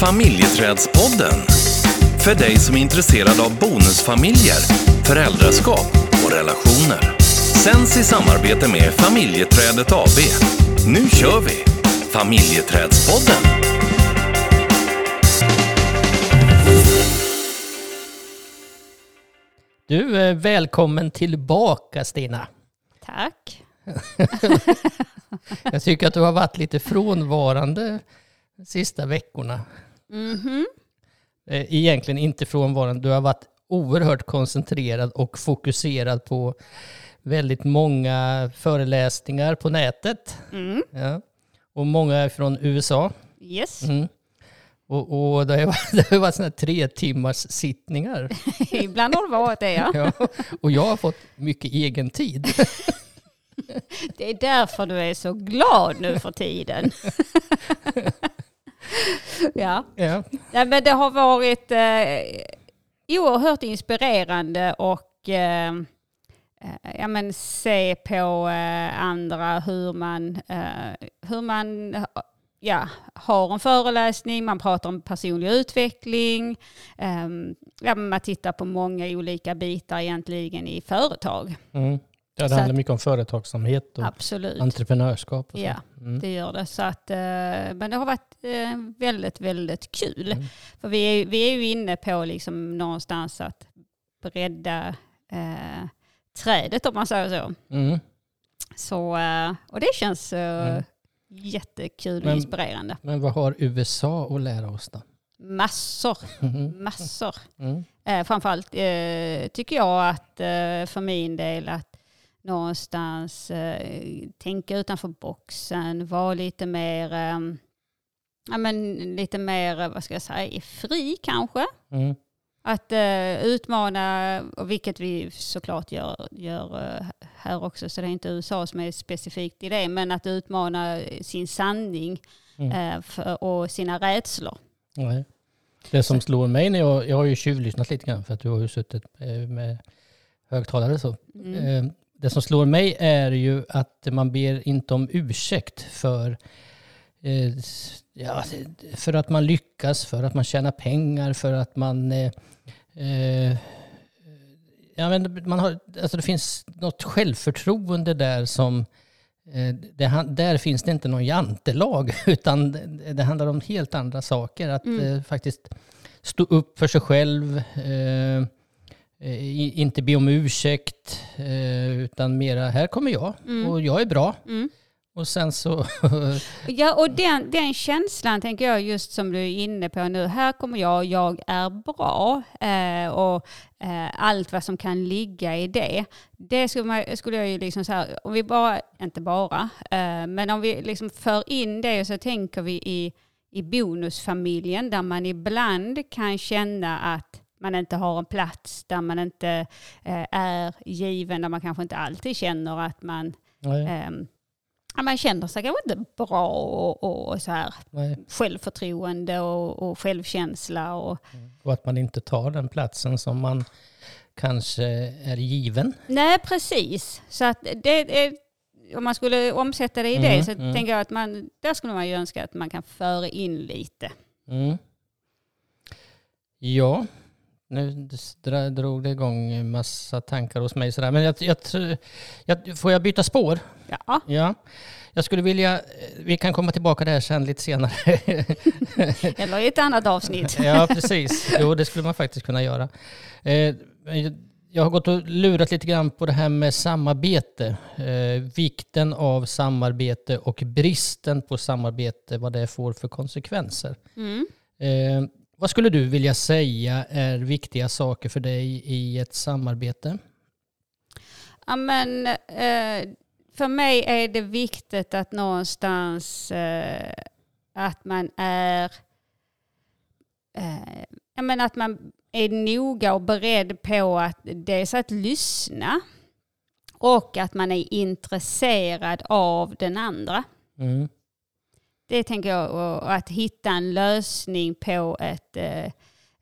Familjeträdspodden. För dig som är intresserad av bonusfamiljer, föräldraskap och relationer. Sänds i samarbete med Familjeträdet AB. Nu kör vi! Familjeträdspodden. Du, är välkommen tillbaka Stina. Tack. Jag tycker att du har varit lite frånvarande de sista veckorna. Mhm. Eh, Egentligen inte frånvarande, du har varit oerhört koncentrerad och fokuserad på väldigt många föreläsningar på nätet. Mm. Ja. Och många är från USA. Yes. Mm. Och, och det har varit, det varit här tre timmars sittningar. Ibland har det varit det ja. Ja. Och jag har fått mycket egen tid. Det är därför du är så glad nu för tiden. ja. Ja. Nej, men det har varit eh, oerhört inspirerande och eh, eh, ja, men se på eh, andra hur man, eh, hur man ja, har en föreläsning, man pratar om personlig utveckling, eh, ja, man tittar på många olika bitar egentligen i företag. Mm. Ja, det Så handlar att- mycket om företagsamhet och Absolut. entreprenörskap. Och. Ja, Mm. det gör det. Så att, eh, men det har varit eh, väldigt, väldigt kul. Mm. För vi är, vi är ju inne på liksom någonstans att bredda eh, trädet om man säger så. Mm. så eh, och det känns Mm. jättekul och Men- inspirerande. Men vad har USA att lära oss då? Massor, Mhm. massor. Mm. Eh, framförallt eh, tycker jag att eh, för min del att någonstans eh, tänka utanför boxen, vara lite mer, eh, ja, men lite mer, vad ska jag säga, fri kanske. Mm. Att eh, utmana, och vilket vi såklart gör, gör eh, här också, så det är inte USA som är specifikt i det, men att utmana sin sanning Mm. för, och sina rädslor. Nej. Det som slår mig när jag, jag har ju tjuvlyssnat lite grann för att du har ju suttit med högtalare så. Mm. Det som slår mig är ju att man ber inte om ursäkt för, eh, ja, för att man lyckas, för att man tjänar pengar, för att man... eh, eh, Ja, men man har, alltså det finns något självförtroende där som... eh, Det, där finns det inte någon jantelag, utan det, det handlar om helt andra saker. Att Mm. eh, faktiskt stå upp för sig själv, eh, inte be om ursäkt, eh, utan mera här kommer jag Mm. och jag är bra. Mm. Och sen så... Ja, och den, den känslan tänker jag just som du är inne på nu. Här kommer jag, jag är bra. Eh, och eh, allt vad som kan ligga i det. Det skulle, man, skulle jag ju liksom så här, om vi bara, inte bara, eh, men om vi liksom för in det så tänker vi i, i bonusfamiljen där man ibland kan känna att man inte har en plats, där man inte eh, är given, där man kanske inte alltid känner att man ja, man känner sig kanske inte bra och, och så här nej. självförtroende och, och självkänsla. Och, Och att man inte tar den platsen som man kanske är given. nej, precis. Så att det är, om man skulle omsätta det i Mm, det så mm. tänker jag att man, där skulle man ju önska att man kan föra in lite. Mm. Ja, nu drog det igång en massa tankar hos mig. Sådär. Men jag, jag, jag, får jag byta spår? Ja, Ja. Jag skulle vilja, vi kan komma tillbaka där sen lite senare. eller i ett annat avsnitt. ja, precis. Jo, det skulle man faktiskt kunna göra. Eh, jag har gått och lurat lite grann på det här med samarbete. Eh, vikten av samarbete och bristen på samarbete, vad det får för konsekvenser. Mm. Vad skulle du vilja säga är viktiga saker för dig i ett samarbete? Ja, men, eh, för mig är det viktigt att någonstans eh, att man är eh, ja, men att man är noga och beredd på att dels att lyssna och att man är intresserad av den andra. Mm. Det tänker jag, och att hitta en lösning på ett, eh,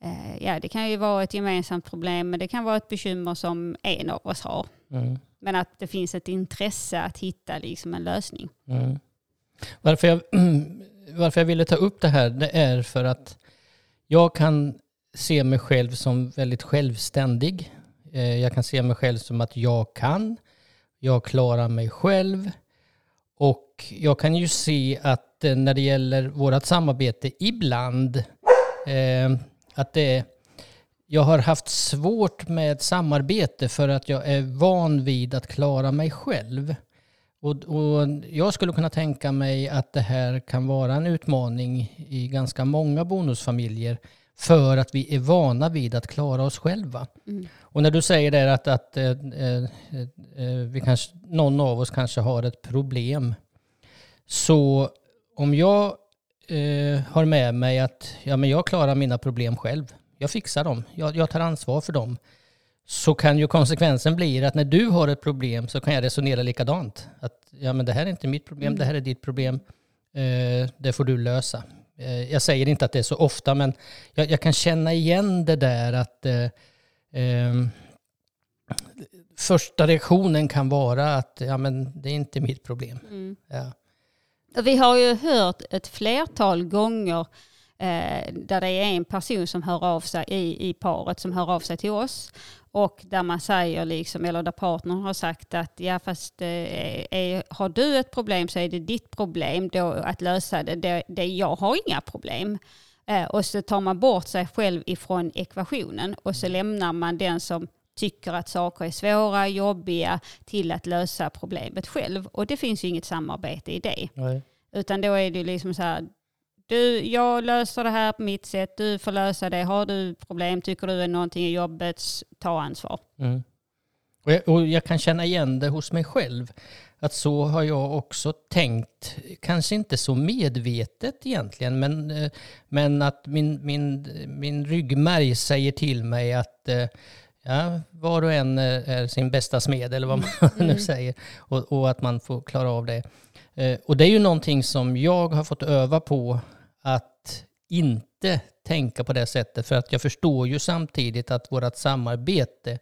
eh, ja det kan ju vara ett gemensamt problem men det kan vara ett bekymmer som en av oss har. Mm. Men att det finns ett intresse att hitta liksom en lösning. Mm. Varför jag varför jag ville ta upp det här, det är för att jag kan se mig själv som väldigt självständig. Eh, jag kan se mig själv som att jag kan, jag klarar mig själv. Och jag kan ju se att eh, när det gäller vårt samarbete ibland, eh, att det jag har haft svårt med samarbete för att jag är van vid att klara mig själv. Och, och, jag skulle kunna tänka mig att det här kan vara en utmaning i ganska många bonusfamiljer för att vi är vana vid att klara oss själva. Mm. Och när du säger där att, att eh, eh, eh, vi kanske, någon av oss kanske har ett problem. Så om jag eh, har med mig att ja, men jag klarar mina problem själv. Jag fixar dem. Jag, jag tar ansvar för dem så kan ju konsekvensen bli att när du har ett problem så kan jag resonera likadant. Att ja, men det här är inte mitt problem, mm. det här är ditt problem. Eh, det får du lösa. Eh, jag säger inte att det är så ofta, men jag, jag kan känna igen det där att eh, ehm, första reaktionen kan vara att ja, men det är inte mitt problem. Mm. Ja. Vi har ju hört ett flertal gånger eh, där det är en person som hör av sig i, i paret som hör av sig till oss och där man säger, liksom, eller där partnern har sagt att ja fast eh, är, har du ett problem så är det ditt problem då att lösa det. det, det jag har inga problem. Eh, och så tar man bort sig själv ifrån ekvationen och så lämnar man den som tycker att saker är svåra, jobbiga till att lösa problemet själv. Och det finns ju inget samarbete i det. Nej. Utan då är det liksom så här, du, jag löser det här på mitt sätt, du får lösa det. Har du problem, tycker du är någonting i jobbet, ta ansvar. Mm. Och, jag, och jag kan känna igen det hos mig själv. Att så har jag också tänkt, kanske inte så medvetet egentligen, men, eh, men att min, min, min ryggmärg säger till mig att eh, ja, var och en är sin bästa smed, eller vad man mm. nu säger, och, och, att man får klara av det. Eh, och det är ju någonting som jag har fått öva på att inte tänka på det sättet. För att jag förstår ju samtidigt att vårt samarbete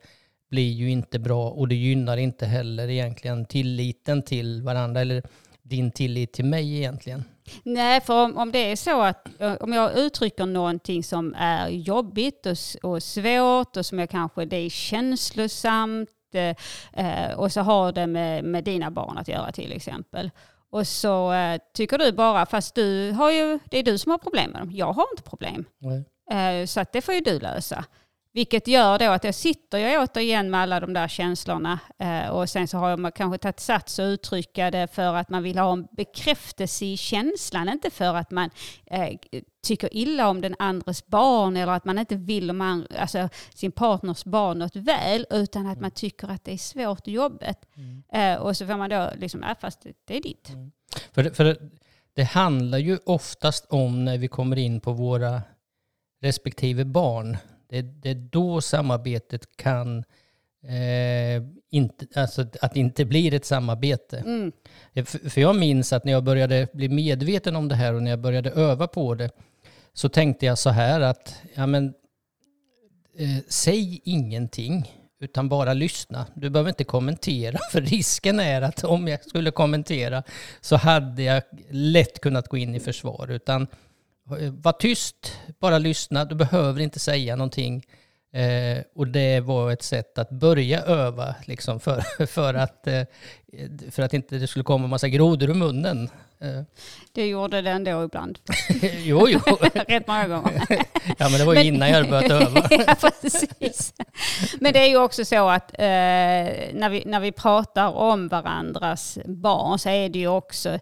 blir ju inte bra och det gynnar inte heller egentligen tilliten till varandra eller din tillit till mig egentligen. Nej, för om, om det är så att om jag uttrycker någonting som är jobbigt och, och svårt och som jag kanske det är känslosamt eh, och så har det med, med dina barn att göra till exempel. Och så eh, tycker du bara, fast du har ju, det är du som har problem med dem. Jag har inte problem. Eh, så att det får ju du lösa. Vilket gör då att jag sitter jag återigen med alla de där känslorna eh, och sen så har man kanske tagit sats och uttrycka det för att man vill ha en bekräftelse i känslan, inte för att man eh, tycker illa om den andres barn eller att man inte vill man, alltså, sin partners barn något väl, utan att man tycker att det är svårt och jobbigt. Mm. Eh, och så får man då liksom, ja, fast det, det är ditt. Mm. För, för det handlar ju oftast om när vi kommer in på våra respektive barn det, det är då samarbetet kan eh, inte, alltså att det inte blir ett samarbete. Mm. För, för jag minns att när jag började bli medveten om det här och när jag började öva på det så tänkte jag så här att ja, men, eh, säg ingenting utan bara lyssna. Du behöver inte kommentera, för risken är att om jag skulle kommentera så hade jag lätt kunnat gå in i försvar. Utan var tyst, bara lyssna, du behöver inte säga någonting. Eh, och det var ett sätt att börja öva liksom för, för, att, eh, för att inte det skulle komma en massa grodor ur munnen. Eh. Det gjorde det ändå ibland. jo, jo. Rätt många gånger. ja, men det var ju innan jag hade börjat öva. ja, precis. Men det är ju också så att eh, när, vi, när vi pratar om varandras barn så är det ju också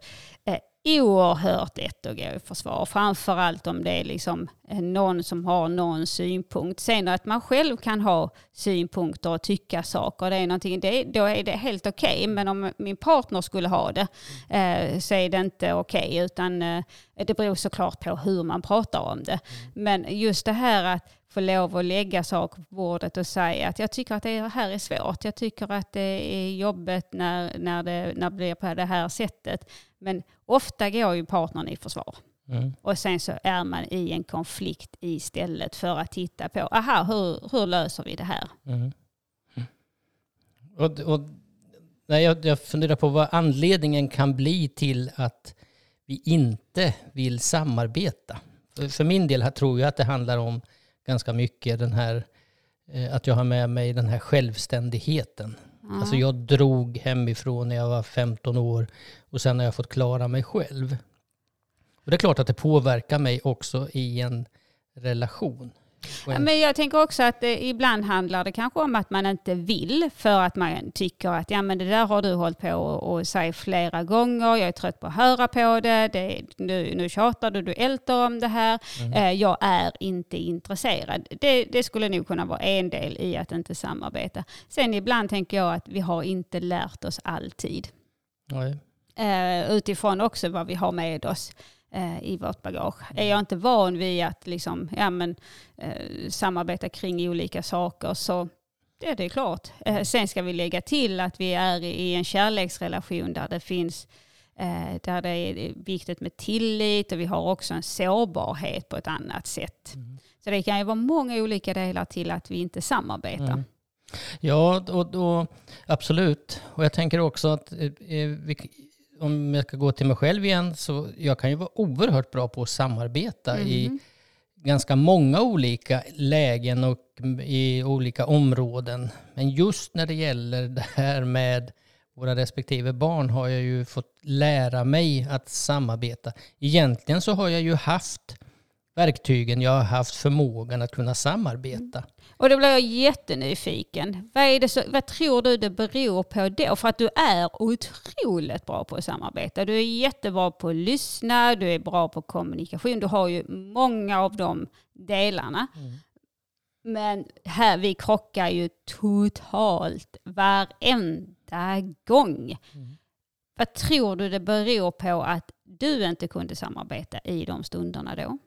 oerhört lätt att gå i försvar. Framförallt om det är liksom någon som har någon synpunkt. Sen att man själv kan ha synpunkter och tycka saker, det är någonting, det, då är det helt okej. Okay. Men om min partner skulle ha det eh, så är det inte okej. Okay, utan eh, det beror såklart på hur man pratar om det. Men just det här att få lov att lägga saker på bordet och säga att jag tycker att det här är svårt. Jag tycker att det är jobbigt när, när, det, när det blir på det här sättet. Men ofta går ju partnern i försvar. Mm. Och sen så är man i en konflikt istället för att titta på, aha, hur, hur löser vi det här? Mm. Och, och, nej, jag, jag funderar på vad anledningen kan bli till att vi inte vill samarbeta. För, för min del här tror jag att det handlar om ganska mycket den här eh, att jag har med mig den här självständigheten. Ja. Alltså jag drog hemifrån när jag var 15 år och sen har jag fått klara mig själv. Och det är klart att det påverkar mig också i en relation. Ja, Men jag tänker också att det, ibland handlar det kanske om att man inte vill för att man tycker att ja, men det där har du hållit på och, och säga flera gånger, jag är trött på att höra på det, det nu, nu tjatar du, du ältar om det här, eh, jag är inte intresserad. Det, det skulle nog kunna vara en del i att inte samarbeta. Sen ibland tänker jag att vi har inte lärt oss alltid. nej. Eh, utifrån också vad vi har med oss eh, i vårt bagage. Är jag inte van vid att liksom, ja, men, eh, samarbeta kring olika saker så det, det är klart. Eh, sen ska vi lägga till att vi är i en kärleksrelation där det finns eh, där det är viktigt med tillit och vi har också en sårbarhet på ett annat sätt. Så det kan ju vara många olika delar till att vi inte samarbetar. Mm. Ja, och, och, absolut. Och jag tänker också att eh, eh, vi, om jag ska gå till mig själv igen, så jag kan ju vara oerhört bra på att samarbeta i Mhm. ganska många olika lägen och i olika områden. Men just när det gäller det här med våra respektive barn har jag ju fått lära mig att samarbeta. Egentligen så har jag ju haft verktygen, jag har haft förmågan att kunna samarbeta. Och då blir jag jättenyfiken. Vad, är det så, vad tror du det beror på då? För att du är otroligt bra på att samarbeta. Du är jättebra på att lyssna, du är bra på kommunikation. Du har ju många av de delarna. Men här, vi krockar ju totalt varenda gång. Vad tror du det beror på att du inte kunde samarbeta i de stunderna då?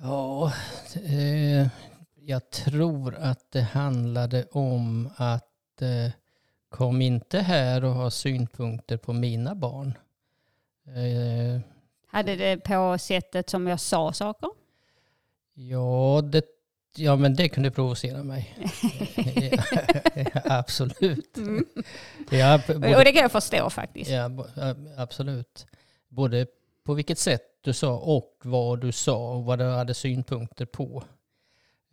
Ja, eh, jag tror att det handlade om att eh, kom inte här och ha synpunkter på mina barn. Eh, Hade det på sättet som jag sa saker? ja, det, ja, men det kunde provocera mig. ja, absolut. Ja, b- Och både, det kan jag förstå faktiskt. ja, absolut. Både på vilket sätt du sa och vad du sa och vad du hade synpunkter på.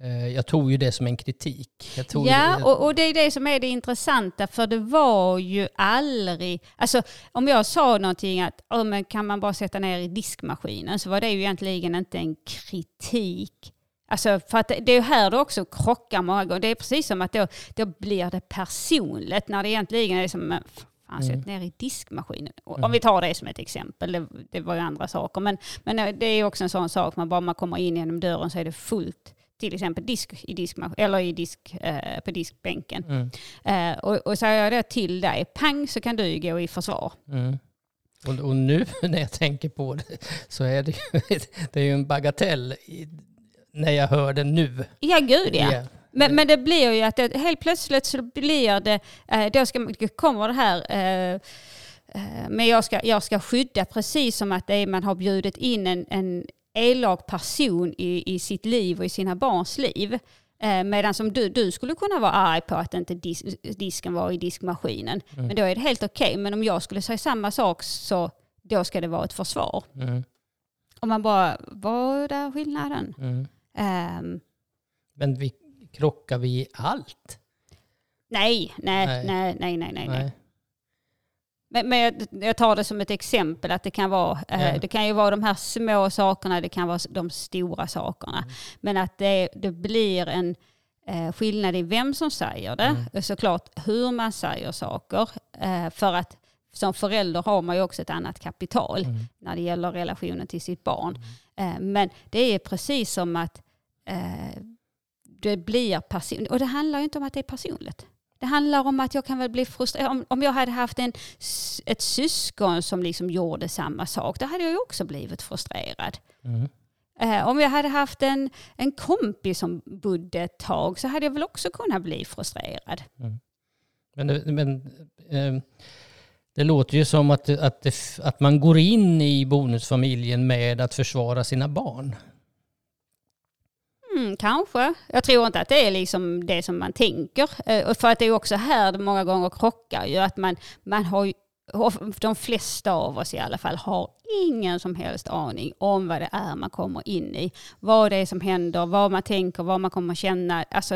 Eh, Jag tog ju det som en kritik. Ja, och, och det är det som är det intressanta, för det var ju aldrig... Alltså om jag sa någonting att oh, men kan man bara sätta ner i diskmaskinen, så var det ju egentligen inte en kritik. Alltså för att det är här det också krockar många gånger. Det är precis som att då, då blir det personligt, när det egentligen är som men Fan, sätt ner i diskmaskinen. Och Om vi tar det som ett exempel, det, det var ju andra saker. Men, men eh, det är också en sån sak, man bara man kommer in genom dörren så är det fullt till exempel disk i diskmaskin, eller i disk, eh, på diskbänken. Mm, Eh, och, och säger jag det till dig, pang så kan du gå i försvar. mm. Och, och nu när jag tänker på det så är det ju, det är ju en bagatell i, när jag hör det nu. Ja, gud ja. Ja. Men, men det blir ju att det, helt plötsligt så blir det, eh, då ska, kommer det här, eh, eh, men jag ska, jag ska skydda precis som att det är, man har bjudit in en, en elak person i, i sitt liv och i sina barns liv. Eh, medan som du, du skulle kunna vara arg på att inte dis, disken var i diskmaskinen. Men då är det helt okej. Men om jag skulle säga samma sak så då ska det vara ett försvar. Mm, Och man bara, vad är skillnaden? mm. Ehm, Men vi krockar vi i allt? nej, nej, Nej. nej, nej, nej, nej. nej. Men, men jag, tar det som ett exempel att det kan vara, Ja. det kan ju vara de här små sakerna, det kan vara de stora sakerna. Mm. Men att det, det blir en eh, skillnad i vem som säger det, Mm. och såklart hur man säger saker. Eh, för att som förälder har man ju också ett annat kapital Mm. när det gäller relationen till sitt barn. Eh, men det är precis som att eh, det blir personligt. Och det handlar ju inte om att det är personligt. Det handlar om att jag kan väl bli frustrerad. Om, om jag hade haft en, ett syskon som liksom gjorde samma sak, då hade jag ju också blivit frustrerad. Mm. Eh, om jag hade haft en, en kompis som bodde ett tag så hade jag väl också kunnat bli frustrerad. Men, det- men eh, det låter ju som att, att, det, att man går in i bonusfamiljen med att försvara sina barn. Kanske. Jag tror inte att det är liksom det som man tänker. Eh, för att det är också här det många gånger krockar ju. Att man, man har de flesta av oss i alla fall har ingen som helst aning om vad det är man kommer in i. Vad det är som händer, vad man tänker, vad man kommer känna. Alltså,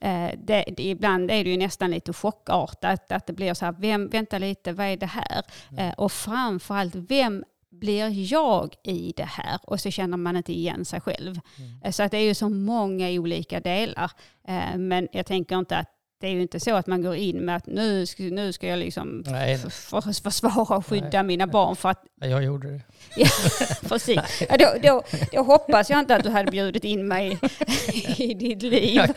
eh, det, det, ibland är det ju nästan lite chockartat att det blir så här, vem, vänta lite, vad är det här? Mm. Eh, och framförallt, vem blir jag i det här? Och så känner man inte igen sig själv. Mm. Så att det är ju så många olika delar. Eh, men jag tänker inte att det är ju inte så att man går in med att nu ska, nu ska jag liksom för, försvara och skydda Nej. mina barn för att... Jag gjorde det. ja, precis. Ja, då, då, då, hoppas jag inte att du hade bjudit in mig i ditt liv. Ja,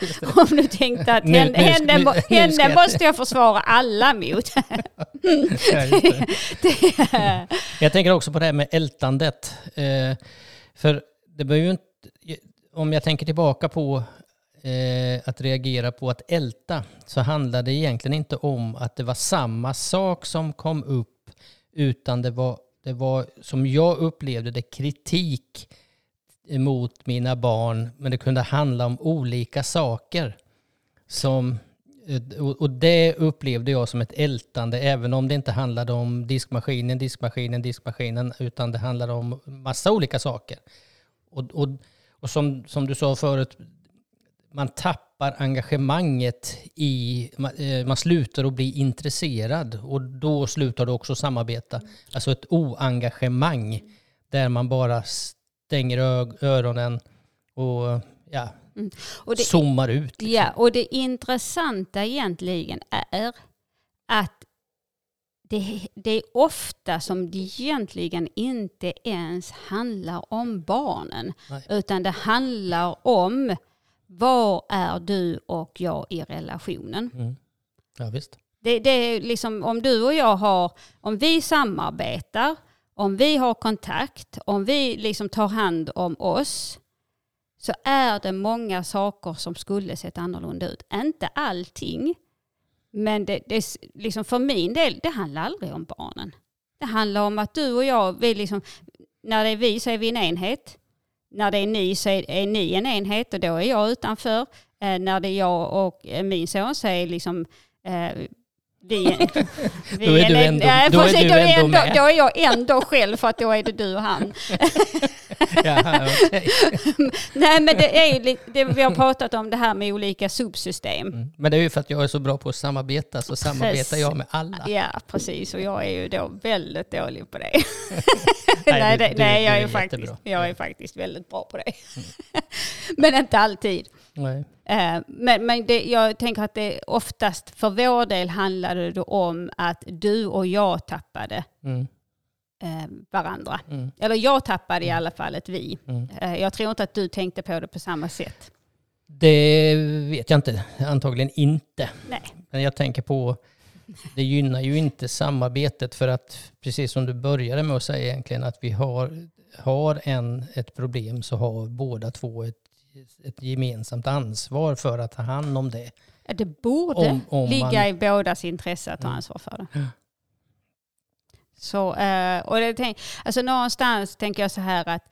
om du tänkte att nu, henne, nu, henne, nu, henne jag måste jag försvara alla mot. jag tänker också på det här med ältandet. Eh, för det behöver ju inte... Om jag tänker tillbaka på eh, att reagera på att älta så handlade det egentligen inte om att det var samma sak som kom upp utan det var, det var som jag upplevde det kritik mot mina barn men det kunde handla om olika saker. Som, eh, och det upplevde jag som ett ältande även om det inte handlade om diskmaskinen, diskmaskinen, diskmaskinen utan det handlade om massa olika saker. Och, och, och som, som du sa förut, man tappar engagemanget i, man, eh, slutar att bli intresserad och då slutar du också samarbeta. Alltså ett oengagemang där man bara stänger öronen och ja, mm. och det, zoomar ut. Liksom. Ja, och det intressanta egentligen är att det, det, är ofta som det egentligen inte ens handlar om barnen. Nej. Utan det handlar om var är du och jag i relationen? Mm. Ja, visst. Det, det är liksom om du och jag har, om vi samarbetar, om vi har kontakt, om vi liksom tar hand om oss, så är det många saker som skulle sett annorlunda ut. Inte allting, men det, det, liksom för min del, det handlar aldrig om barnen. Det handlar om att du och jag, vi liksom, när det är vi så är vi en enhet när det är ni så är, är ni en enhet och då är jag utanför. Eh, när det är jag och min son så är liksom eh, vi, vi då är du ändå, äh, då är du ändå, med. Då är jag ändå själv för att då är det du och han. Jaha, okay. Nej men det är det, vi har pratat om det här med olika subsystem. Mm. Men det är ju för att jag är så bra på att samarbeta så samarbetar precis. jag med alla. Ja precis och jag är ju då väldigt dålig på det. nej, det, du, nej jag, är, är faktiskt, jag är faktiskt väldigt bra på det. Mm. men inte alltid. Nej. Eh, men, men det, jag tänker att det oftast för vår del handlade det om att du och jag tappade mm. Eh, varandra. Mm. Eller jag tappade i mm. alla fall ett vi. Mm. Eh, jag tror inte att du tänkte på det på samma sätt. Det vet jag inte. Antagligen inte. Nej. Men jag tänker på, det gynnar ju inte samarbetet för att precis som du började med att säga egentligen att vi har, har en, ett problem så har båda två ett ett gemensamt ansvar för att ta hand om det. Det borde om, om ligga man... i bådas intresse att ta ansvar för det. Så, eh, och det tänk, alltså någonstans tänker jag så här att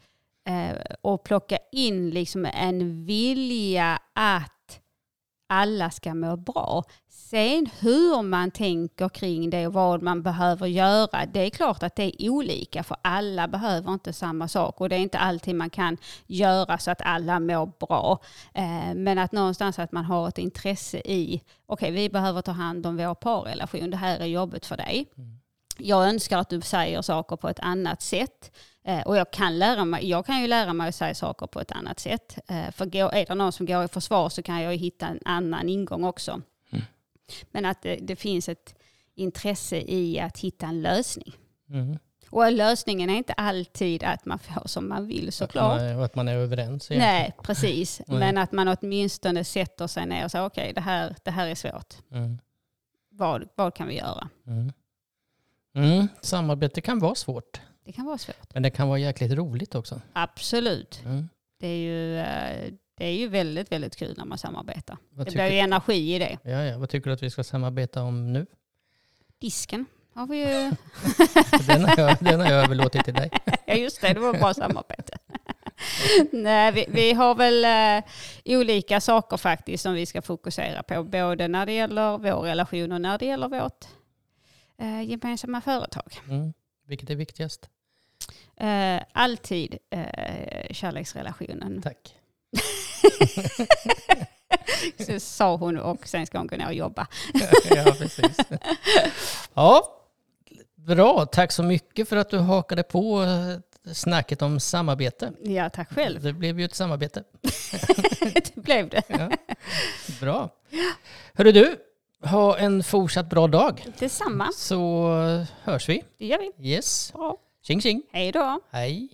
eh, och plocka in liksom en vilja att alla ska må bra. Sen hur man tänker kring det och vad man behöver göra, det är klart att det är olika för alla behöver inte samma sak och det är inte alltid man kan göra så att alla mår bra. Eh, men att någonstans att man har ett intresse i, okej okay, vi behöver ta hand om vår parrelation, det här är jobbet för dig. Mm. Jag önskar att du säger saker på ett annat sätt. Eh, och jag kan, lära mig, jag kan ju lära mig att säga saker på ett annat sätt. Eh, för är det någon som går i försvar så kan jag ju hitta en annan ingång också. Men att det, det, finns ett intresse i att hitta en lösning. Mm. Och lösningen är inte alltid att man får som man vill såklart. Och att man är överens. Egentligen. Nej, precis. Nej. Men att man åtminstone sätter sig ner och säger okej, okay, det, här, det här är svårt. Mm. Vad, vad kan vi göra? Mm. Samarbete kan vara svårt. Det kan vara svårt. Men det kan vara jäkligt roligt också. Absolut. Mm. Det är ju eh, det är ju väldigt, väldigt kul när man samarbetar. Vad det blir ju energi i det. Ja, ja. Vad tycker du att vi ska samarbeta om nu? Disken har vi ju. den, har jag, den har jag överlåtit till dig. ja, just det. Det var bra samarbete. Nej, vi, vi, har väl uh, olika saker faktiskt som vi ska fokusera på. Både när det gäller vår relation och när det gäller vårt eh, gemensamma företag. Mm. Vilket är viktigast? Eh, alltid eh, kärleksrelationen. Tack. Så sa hon och sen ska hon gå ner och jobba. ja, precis. Ja, bra. Tack så mycket för att du hakade på eh, snacket om samarbete. Ja, tack själv. Det blev ju ett samarbete. det blev det. Ja. Bra. Hörru du, ha en fortsatt bra dag. Detsamma. Så hörs vi. Det gör vi. Yes. Bra. Tjing tjing. Hej då. Hej.